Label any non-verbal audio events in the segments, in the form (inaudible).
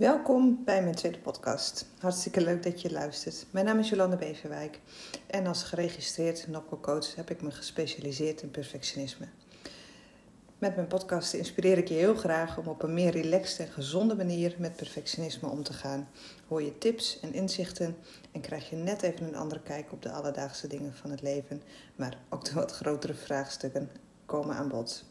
Welkom bij mijn tweede podcast. Hartstikke leuk dat je luistert. Mijn naam is Jolande Beverwijk en als geregistreerd Nopco-coach heb ik me gespecialiseerd in perfectionisme. Met mijn podcast inspireer ik je heel graag om op een meer relaxed en gezonde manier met perfectionisme om te gaan. Hoor je tips en inzichten en krijg je net even een andere kijk op de alledaagse dingen van het leven, maar ook de wat grotere vraagstukken komen aan bod.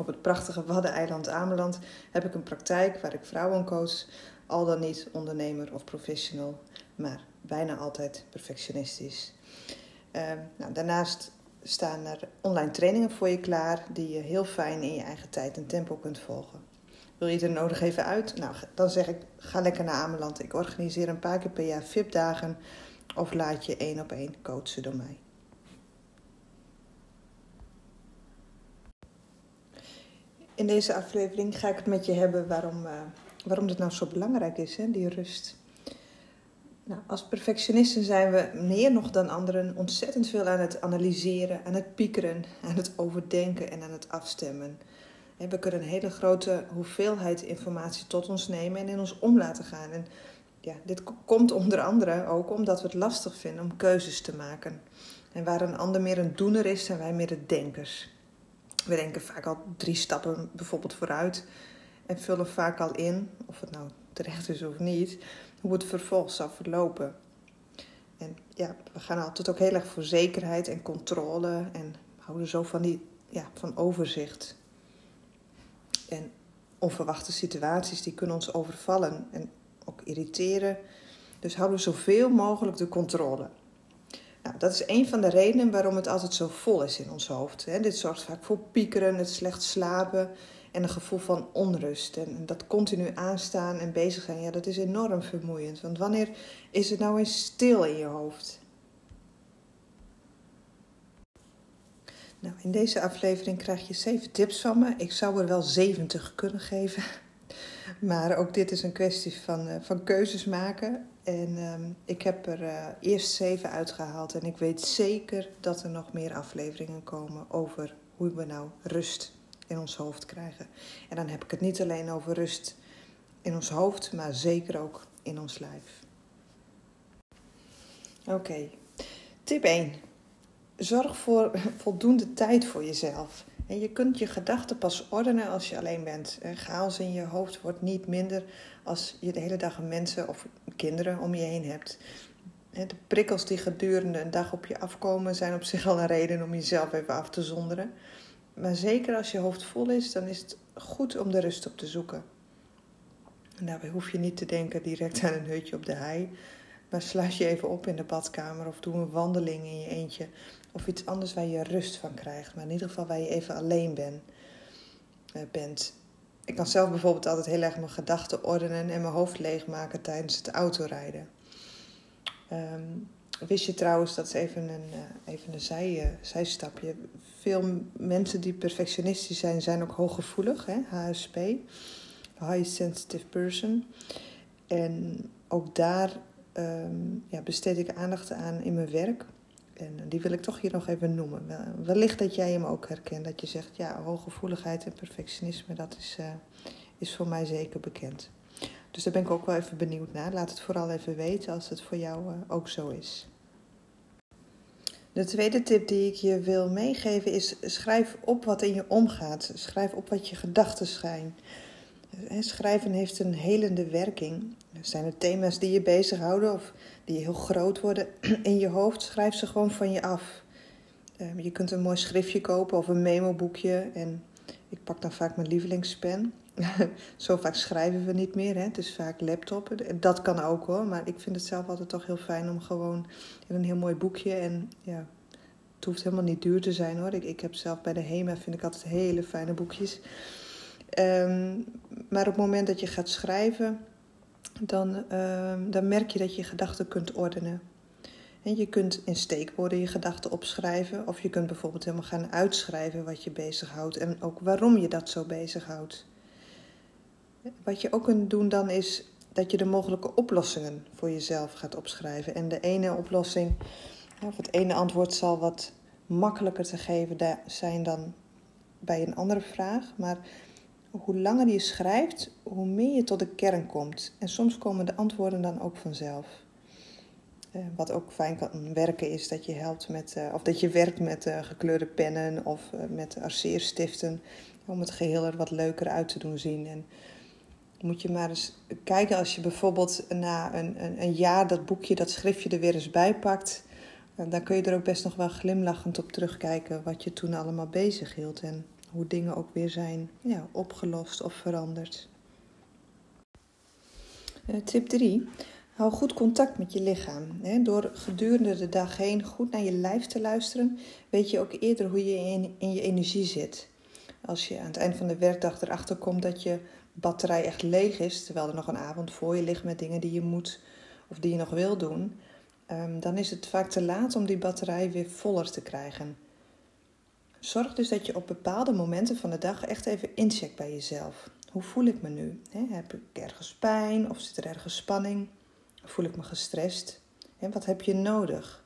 Op het prachtige Waddeneiland Ameland heb ik een praktijk waar ik vrouwen coach, al dan niet ondernemer of professional, maar bijna altijd perfectionistisch. Uh, nou, daarnaast staan er online trainingen voor je klaar die je heel fijn in je eigen tijd en tempo kunt volgen. Wil je er nodig even uit? Nou, dan zeg ik ga lekker naar Ameland. Ik organiseer een paar keer per jaar VIP-dagen of laat je één op één coachen door mij. In deze aflevering ga ik het met je hebben waarom, uh, waarom dit nou zo belangrijk is, hè, die rust. Nou, als perfectionisten zijn we meer nog dan anderen ontzettend veel aan het analyseren, aan het piekeren, aan het overdenken en aan het afstemmen. we kunnen een hele grote hoeveelheid informatie tot ons nemen en in ons om laten gaan. En ja, dit komt onder andere ook omdat we het lastig vinden om keuzes te maken. En waar een ander meer een doener is, zijn wij meer de denkers. We denken vaak al drie stappen bijvoorbeeld vooruit en vullen vaak al in, of het nou terecht is of niet, hoe het vervolg zal verlopen. En ja, we gaan altijd ook heel erg voor zekerheid en controle en houden zo van, die, ja, van overzicht. En onverwachte situaties die kunnen ons overvallen en ook irriteren. Dus houden we zoveel mogelijk de controle. Nou, dat is een van de redenen waarom het altijd zo vol is in ons hoofd. Dit zorgt vaak voor piekeren, het slecht slapen en een gevoel van onrust. En dat continu aanstaan en bezig zijn, ja, dat is enorm vermoeiend. Want wanneer is het nou eens stil in je hoofd? Nou, in deze aflevering krijg je zeven tips van me. Ik zou er wel 70 kunnen geven. Maar ook dit is een kwestie van, uh, van keuzes maken. En um, ik heb er uh, eerst zeven uitgehaald. En ik weet zeker dat er nog meer afleveringen komen over hoe we nou rust in ons hoofd krijgen. En dan heb ik het niet alleen over rust in ons hoofd, maar zeker ook in ons lijf. Oké, tip 1. Zorg voor (laughs) voldoende tijd voor jezelf. En je kunt je gedachten pas ordenen als je alleen bent. Chaos in je hoofd wordt niet minder als je de hele dag mensen of kinderen om je heen hebt. De prikkels die gedurende een dag op je afkomen zijn op zich al een reden om jezelf even af te zonderen. Maar zeker als je hoofd vol is, dan is het goed om de rust op te zoeken. En daarbij hoef je niet te denken direct aan een hutje op de hei. Maar sluit je even op in de badkamer of doe een wandeling in je eentje. Of iets anders waar je rust van krijgt. Maar in ieder geval waar je even alleen uh, bent. Ik kan zelf bijvoorbeeld altijd heel erg mijn gedachten ordenen en mijn hoofd leegmaken tijdens het autorijden. Um, wist je trouwens, dat is even een, uh, even een zij, uh, zijstapje. Veel mensen die perfectionistisch zijn, zijn ook hooggevoelig, hè? HSP, High Sensitive Person. En ook daar um, ja, besteed ik aandacht aan in mijn werk. En die wil ik toch hier nog even noemen. Wellicht dat jij hem ook herkent. Dat je zegt, ja, hooggevoeligheid en perfectionisme, dat is, uh, is voor mij zeker bekend. Dus daar ben ik ook wel even benieuwd naar. Laat het vooral even weten als het voor jou uh, ook zo is. De tweede tip die ik je wil meegeven is: schrijf op wat in je omgaat. Schrijf op wat je gedachten zijn. Schrijven heeft een helende werking. Zijn er thema's die je bezighouden of die heel groot worden (clears throat) in je hoofd? Schrijf ze gewoon van je af. Ehm, je kunt een mooi schriftje kopen of een memoboekje. En ik pak dan vaak mijn lievelingspen. (laughs) Zo vaak schrijven we niet meer. Hè? Het is vaak laptop. Dat kan ook hoor. Maar ik vind het zelf altijd toch heel fijn om gewoon in een heel mooi boekje. En ja, het hoeft helemaal niet duur te zijn hoor. Ik, ik heb zelf bij de HEMA vind ik altijd hele fijne boekjes. Um, maar op het moment dat je gaat schrijven, dan, um, dan merk je dat je gedachten kunt ordenen. En je kunt in steekwoorden je gedachten opschrijven. Of je kunt bijvoorbeeld helemaal gaan uitschrijven wat je bezighoudt. En ook waarom je dat zo bezighoudt. Wat je ook kunt doen dan is dat je de mogelijke oplossingen voor jezelf gaat opschrijven. En de ene oplossing, of het ene antwoord zal wat makkelijker te geven zijn dan bij een andere vraag. Maar hoe langer je schrijft, hoe meer je tot de kern komt. En soms komen de antwoorden dan ook vanzelf. Uh, wat ook fijn kan werken is dat je helpt met, uh, of dat je werkt met uh, gekleurde pennen of met arceerstiften om het geheel er wat leuker uit te doen zien. En moet je maar eens kijken als je bijvoorbeeld na een, een, een jaar dat boekje, dat schriftje er weer eens bij pakt. Dan kun je er ook best nog wel glimlachend op terugkijken wat je toen allemaal bezig hield. En hoe dingen ook weer zijn ja, opgelost of veranderd. tip 3. Hou goed contact met je lichaam. Door gedurende de dag heen goed naar je lijf te luisteren, weet je ook eerder hoe je in, in je energie zit. Als je aan het eind van de werkdag erachter komt dat je batterij echt leeg is, terwijl er nog een avond voor je ligt met dingen die je moet of die je nog wil doen, ehm, dan is het vaak te laat om die batterij weer voller te krijgen. Zorg dus dat je op bepaalde momenten van de dag echt even incheckt bij jezelf. Hoe voel ik me nu? heb ik ergens pijn of zit er ergens spanning? Voel ik me gestrest? wat heb je nodig?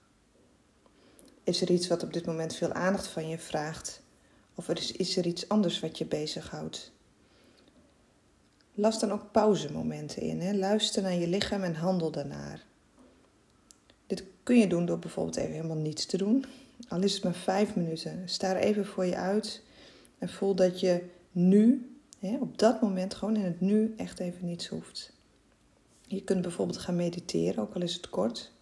Is er iets wat op dit moment veel aandacht van je vraagt? Of is, is er iets anders wat je bezighoudt? Las dan ook pauzemomenten in. Luister naar je lichaam en handel daarnaar. Dit kun je doen door bijvoorbeeld even helemaal niets te doen. Al is het maar vijf minuten. Sta er even voor je uit en voel dat je nu, hè, op dat moment, gewoon in het nu, echt even niets hoeft. Je kunt bijvoorbeeld gaan mediteren, ook al is het kort.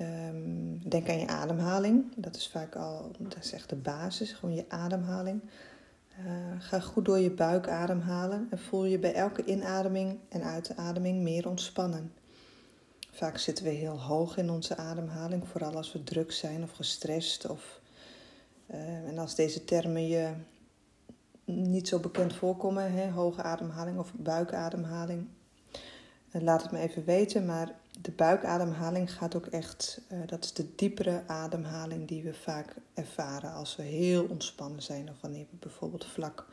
Um, denk aan je ademhaling. Dat is vaak al, dat is echt de basis, gewoon je ademhaling. Uh, ga goed door je buik ademhalen en voel je bij elke inademing en uitademing meer ontspannen. Vaak zitten we heel hoog in onze ademhaling, vooral als we druk zijn of gestrest. Of, uh, en als deze termen je niet zo bekend voorkomen, hè, hoge ademhaling of buikademhaling, uh, laat het me even weten. Maar de buikademhaling gaat ook echt, uh, dat is de diepere ademhaling die we vaak ervaren als we heel ontspannen zijn. Of wanneer we bijvoorbeeld vlak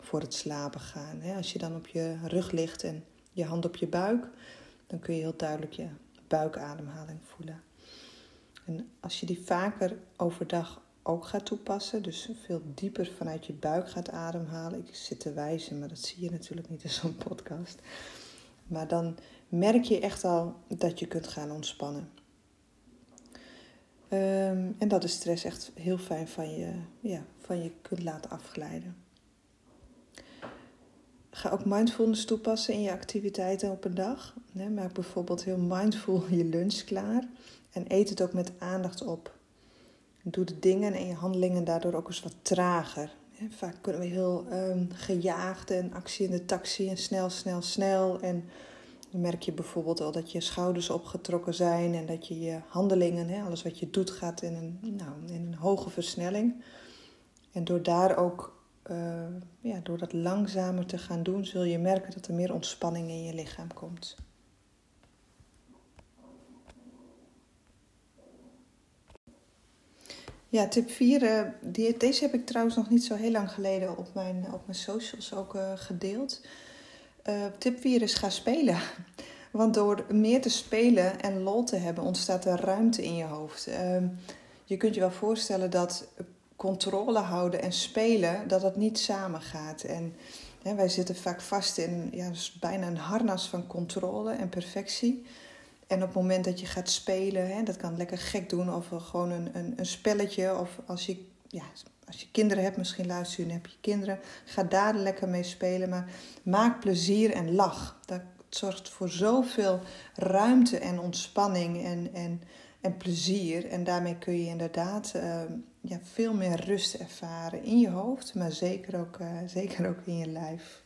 voor het slapen gaan. Hè. Als je dan op je rug ligt en je hand op je buik, dan kun je heel duidelijk je buikademhaling voelen. En als je die vaker overdag ook gaat toepassen, dus veel dieper vanuit je buik gaat ademhalen. Ik zit te wijzen, maar dat zie je natuurlijk niet in zo'n podcast. Maar dan merk je echt al dat je kunt gaan ontspannen. Um, en dat de stress echt heel fijn van je, ja, van je kunt laten afglijden. Ga ook mindfulness toepassen in je activiteiten op een dag. Maak bijvoorbeeld heel mindful je lunch klaar en eet het ook met aandacht op. Doe de dingen en je handelingen daardoor ook eens wat trager. Vaak kunnen we heel um, gejaagd en actie in de taxi en snel, snel, snel. En dan merk je bijvoorbeeld al dat je schouders opgetrokken zijn en dat je je handelingen, alles wat je doet, gaat in een, nou, in een hoge versnelling. En door daar ook uh, ja, door dat langzamer te gaan doen, zul je merken dat er meer ontspanning in je lichaam komt. Ja, tip 4, uh, eh, deze heb ik trouwens nog niet zo heel lang geleden op mijn, op mijn socials ook uh, gedeeld. tip 4 is ga spelen. (laughs) Want door meer te spelen en lol te hebben, ontstaat er ruimte in je hoofd. Ehm, je kunt je wel voorstellen dat controle houden en spelen, dat dat niet samen gaat. En wij zitten vaak vast in ja, bijna een harnas van controle en perfectie. En op het moment dat je gaat spelen, hè, dat kan lekker gek doen, of gewoon een, een, een spelletje, of als je, ja, als je kinderen hebt, misschien luister je en heb je kinderen, ga daar lekker mee spelen. Maar maak plezier en lach. Dat zorgt voor zoveel ruimte en ontspanning en, en, en plezier. En daarmee kun je inderdaad. Uh, ja, veel meer rust ervaren in je hoofd, maar zeker ook, uh, zeker ook in je lijf.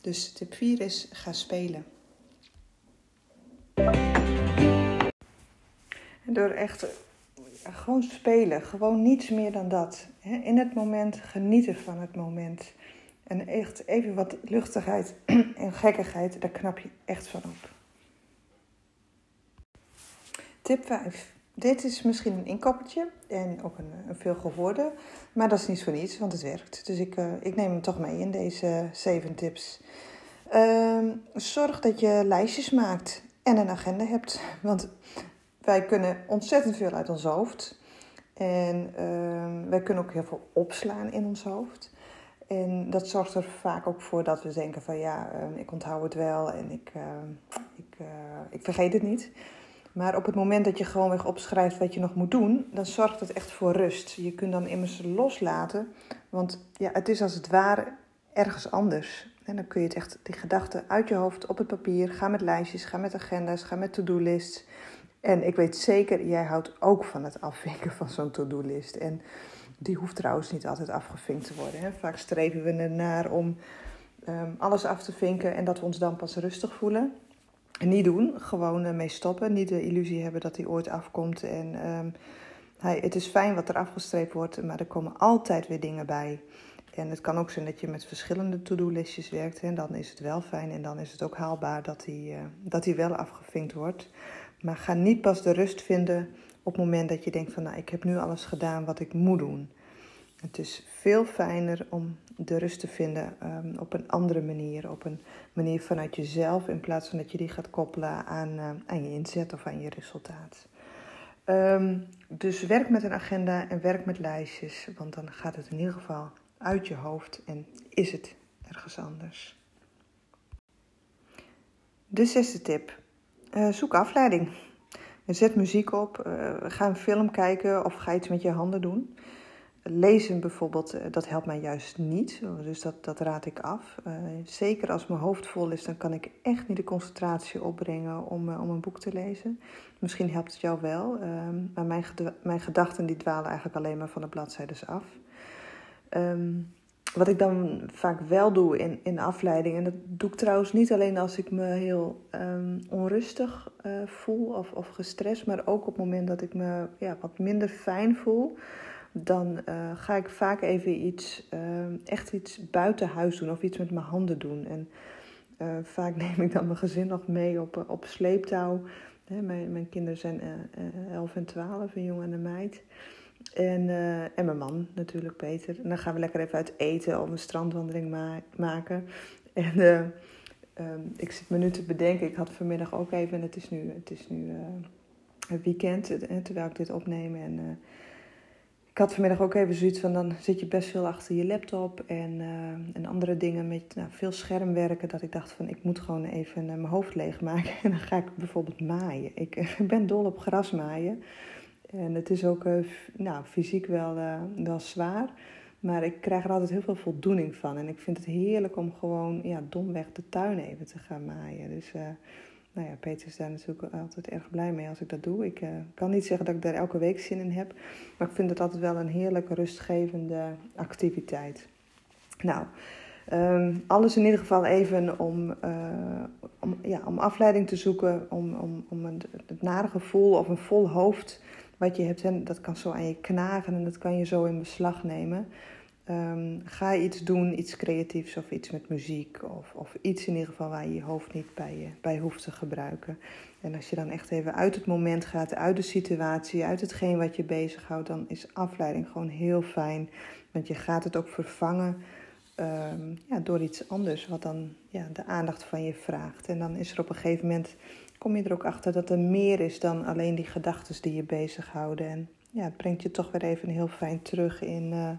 Dus tip 4 is: ga spelen. En door echt gewoon spelen, gewoon niets meer dan dat. In het moment genieten van het moment. En echt even wat luchtigheid (clears throat) en gekkigheid, daar knap je echt van op. Tip 5. Dit is misschien een inkoppertje en ook een, veel gehoorde, maar dat is niet voor niets, want het werkt. Dus ik, uh, ik neem hem toch mee in deze zeven tips. Uh, zorg dat je lijstjes maakt en een agenda hebt, want wij kunnen ontzettend veel uit ons hoofd. En uh, wij kunnen ook heel veel opslaan in ons hoofd. En dat zorgt er vaak ook voor dat we denken van ja, ehm, ik onthoud het wel en ik, ehm, ik, eh, ik vergeet het niet. Maar op het moment dat je gewoon weer opschrijft wat je nog moet doen, dan zorgt het echt voor rust. Je kunt dan immers loslaten, want ja, het is als het ware ergens anders. En dan kun je echt, die gedachten uit je hoofd op het papier. Ga met lijstjes, ga met agenda's, ga met to-do-lists. En ik weet zeker, jij houdt ook van het afvinken van zo'n to-do-list. En die hoeft trouwens niet altijd afgevinkt te worden. Hè. Vaak streven we ernaar om um, alles af te vinken en dat we ons dan pas rustig voelen. Niet doen, gewoon uh, mee stoppen. Niet de illusie hebben dat hij ooit afkomt. En um, hij, het is fijn wat er afgestreept wordt, maar er komen altijd weer dingen bij. En het kan ook zijn dat je met verschillende to-do-listjes werkt. En dan is het wel fijn en dan is het ook haalbaar dat hij, uh, dat hij wel afgevinkt wordt. Maar ga niet pas de rust vinden op het moment dat je denkt van nou, ik heb nu alles gedaan wat ik moet doen. Het is veel fijner om de rust te vinden um, op een andere manier. Op een manier vanuit jezelf in plaats van dat je die gaat koppelen aan, uh, aan je inzet of aan je resultaat. Um, dus werk met een agenda en werk met lijstjes, want dan gaat het in ieder geval uit je hoofd en is het ergens anders. De zesde tip. Uh, zoek afleiding. Zet muziek op, uh, ga een film kijken of ga iets met je handen doen. Lezen bijvoorbeeld, uh, dat helpt mij juist niet, dus dat, dat raad ik af. zeker als mijn hoofd vol is, dan kan ik echt niet de concentratie opbrengen om, om een boek te lezen. Misschien helpt het jou wel, ehm, maar mijn, mijn gedachten die dwalen eigenlijk alleen maar van de bladzijden af. Um, wat ik dan vaak wel doe in, in afleiding, en dat doe ik trouwens niet alleen als ik me heel um, onrustig voel of, of gestrest, maar ook op het moment dat ik me ja, wat minder fijn voel, dan uh, ga ik vaak even iets, uh, echt iets buiten huis doen of iets met mijn handen doen. En uh, vaak (laughs) neem ik dan mijn gezin nog mee op, op sleeptouw. Mijn, mijn kinderen zijn 11 en 12, een jongen en een meid. En, en mijn man natuurlijk, Peter. En dan gaan we lekker even uit eten of een strandwandeling ma maken. (laughs) En um, ik zit me nu te bedenken, ik had vanmiddag ook even, en het is nu, het is nu het weekend, terwijl ik dit opneem. En ik had vanmiddag ook even zoiets van, dan zit je best veel achter je laptop en, en andere dingen met nou, veel schermwerken. Dat ik dacht van, ik moet gewoon even mijn hoofd leegmaken. (laughs) En dan ga ik bijvoorbeeld maaien. Ik (laughs) ben dol op grasmaaien. En het is ook nou, fysiek wel, wel zwaar. Maar ik krijg er altijd heel veel voldoening van. En ik vind het heerlijk om gewoon ja, domweg de tuin even te gaan maaien. Dus nou ja, Peter is daar natuurlijk altijd erg blij mee als ik dat doe. Ik kan niet zeggen dat ik daar elke week zin in heb. Maar ik vind het altijd wel een heerlijke, rustgevende activiteit. Nou, um, alles in ieder geval even om, om, ja, om afleiding te zoeken. Om, om, om een, het nare gevoel of een vol hoofd wat je hebt. En dat kan zo aan je knagen en dat kan je zo in beslag nemen. Um, ga iets doen, iets creatiefs of iets met muziek. Of, of iets in ieder geval waar je je hoofd niet bij, je, bij hoeft te gebruiken. En als je dan echt even uit het moment gaat, uit de situatie, uit hetgeen wat je bezighoudt, dan is afleiding gewoon heel fijn. Want je gaat het ook vervangen um, ja, door iets anders, wat dan ja, de aandacht van je vraagt. En dan is er op een gegeven moment kom je er ook achter dat er meer is dan alleen die gedachten die je bezighouden. En ja, het brengt je toch weer even heel fijn terug in, uh,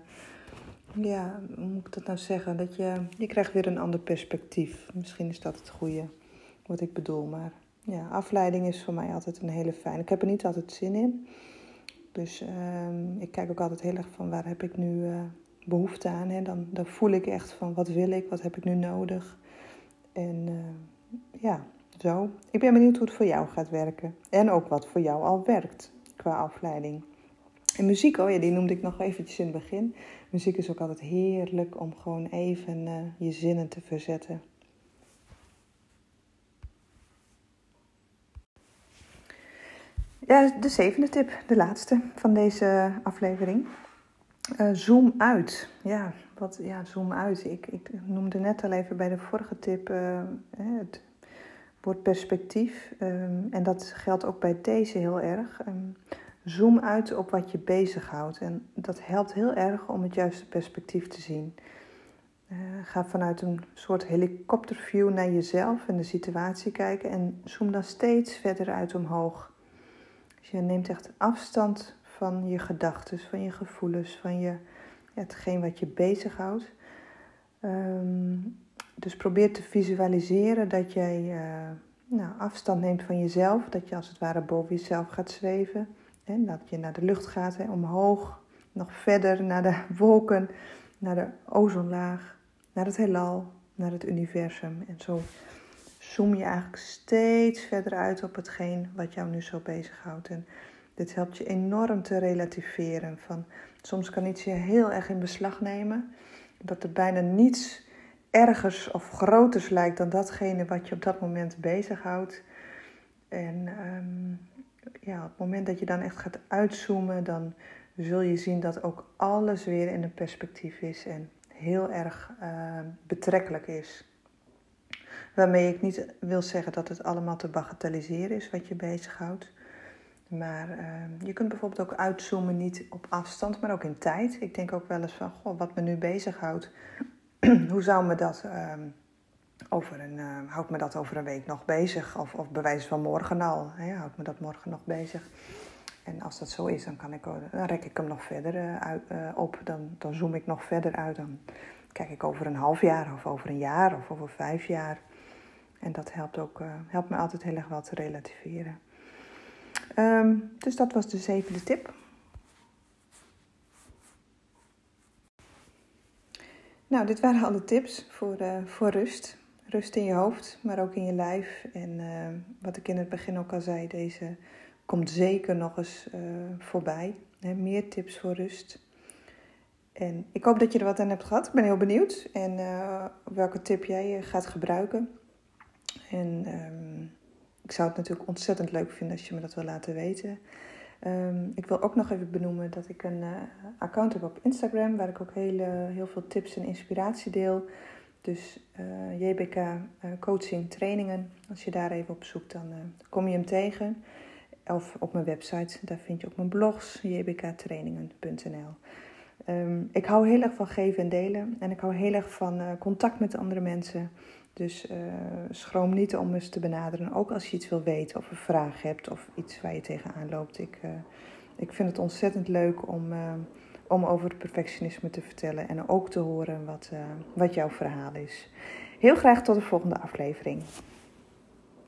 ja, hoe moet ik dat nou zeggen? Dat je, je krijgt weer een ander perspectief. Misschien is dat het goede wat ik bedoel, maar ja, afleiding is voor mij altijd een hele fijne. Ik heb er niet altijd zin in. Dus uh, ik kijk ook altijd heel erg van waar heb ik nu uh, behoefte aan. Hè? Dan, dan voel ik echt van wat wil ik, wat heb ik nu nodig. En uh, ja, zo, ik ben benieuwd hoe het voor jou gaat werken. En ook wat voor jou al werkt qua afleiding. En muziek, oh ja, die noemde ik nog eventjes in het begin. Muziek is ook altijd heerlijk om gewoon even uh, je zinnen te verzetten. Ja, de zevende tip, de laatste van deze aflevering. Uh, zoom uit. Ja, wat, ja, zoom uit. Ik, ik noemde net al even bij de vorige tip uh, het wordt perspectief. Um, en dat geldt ook bij deze heel erg. Um, zoom uit op wat je bezighoudt. En dat helpt heel erg om het juiste perspectief te zien. Uh, ga vanuit een soort helikopterview naar jezelf en de situatie kijken. En zoom dan steeds verder uit omhoog. Dus je neemt echt afstand van je gedachten, van je gevoelens, van je, hetgeen wat je bezighoudt. Ehm, dus probeer te visualiseren dat jij uh, nou, afstand neemt van jezelf. Dat je als het ware boven jezelf gaat zweven. En dat je naar de lucht gaat, hè, omhoog, nog verder naar de (laughs) wolken, naar de ozonlaag, naar het heelal, naar het universum. En zo zoom je eigenlijk steeds verder uit op hetgeen wat jou nu zo bezighoudt. En dit helpt je enorm te relativeren. Van, soms kan iets je heel erg in beslag nemen. Dat er bijna niets ergers of groters lijkt dan datgene wat je op dat moment bezighoudt. En ehm, ja, op het moment dat je dan echt gaat uitzoomen, dan zul je zien dat ook alles weer in een perspectief is en heel erg uh, betrekkelijk is. Waarmee ik niet wil zeggen dat het allemaal te bagatelliseren is wat je bezighoudt. Maar uh, je kunt bijvoorbeeld ook uitzoomen, niet op afstand, maar ook in tijd. Ik denk ook wel eens van, goh, wat me nu bezighoudt, (clears throat) hoe zou me dat uh, over een, uh, houdt me dat over een week nog bezig? Of, of bewijs van morgen al, hè? houdt me dat morgen nog bezig? En als dat zo is, dan, kan ik, dan rek ik hem nog verder uh, op. Dan, dan zoom ik nog verder uit. Dan kijk ik over een half jaar of over een jaar of over vijf jaar. En dat helpt, ook, helpt me altijd heel erg wel te relativeren. Um, dus dat was de zevende tip. Nou, dit waren alle tips voor, voor rust. Rust in je hoofd, maar ook in je lijf. En wat ik in het begin ook al zei, deze komt zeker nog eens uh, voorbij. Meer tips voor rust. En ik hoop dat je er wat aan hebt gehad. Ik ben heel benieuwd. En uh, welke tip jij eh, gaat gebruiken. En um, ik zou het natuurlijk ontzettend leuk vinden als je me dat wil laten weten. Um, ik wil ook nog even benoemen dat ik een account heb op Instagram. Waar ik ook hele, heel veel tips en inspiratie deel. Dus uh, JBK uh, coaching trainingen. Als je daar even op zoekt, dan kom je hem tegen. Of op mijn website, daar vind je ook mijn blogs, jbktrainingen.nl. Um, ehm, ik hou heel erg van geven en delen. En ik hou heel erg van contact met andere mensen. Dus schroom niet om eens te benaderen. Ook als je iets wil weten of een vraag hebt of iets waar je tegenaan loopt. Ik, ik vind het ontzettend leuk om, om over perfectionisme te vertellen. En ook te horen wat, wat jouw verhaal is. Heel graag tot de volgende aflevering.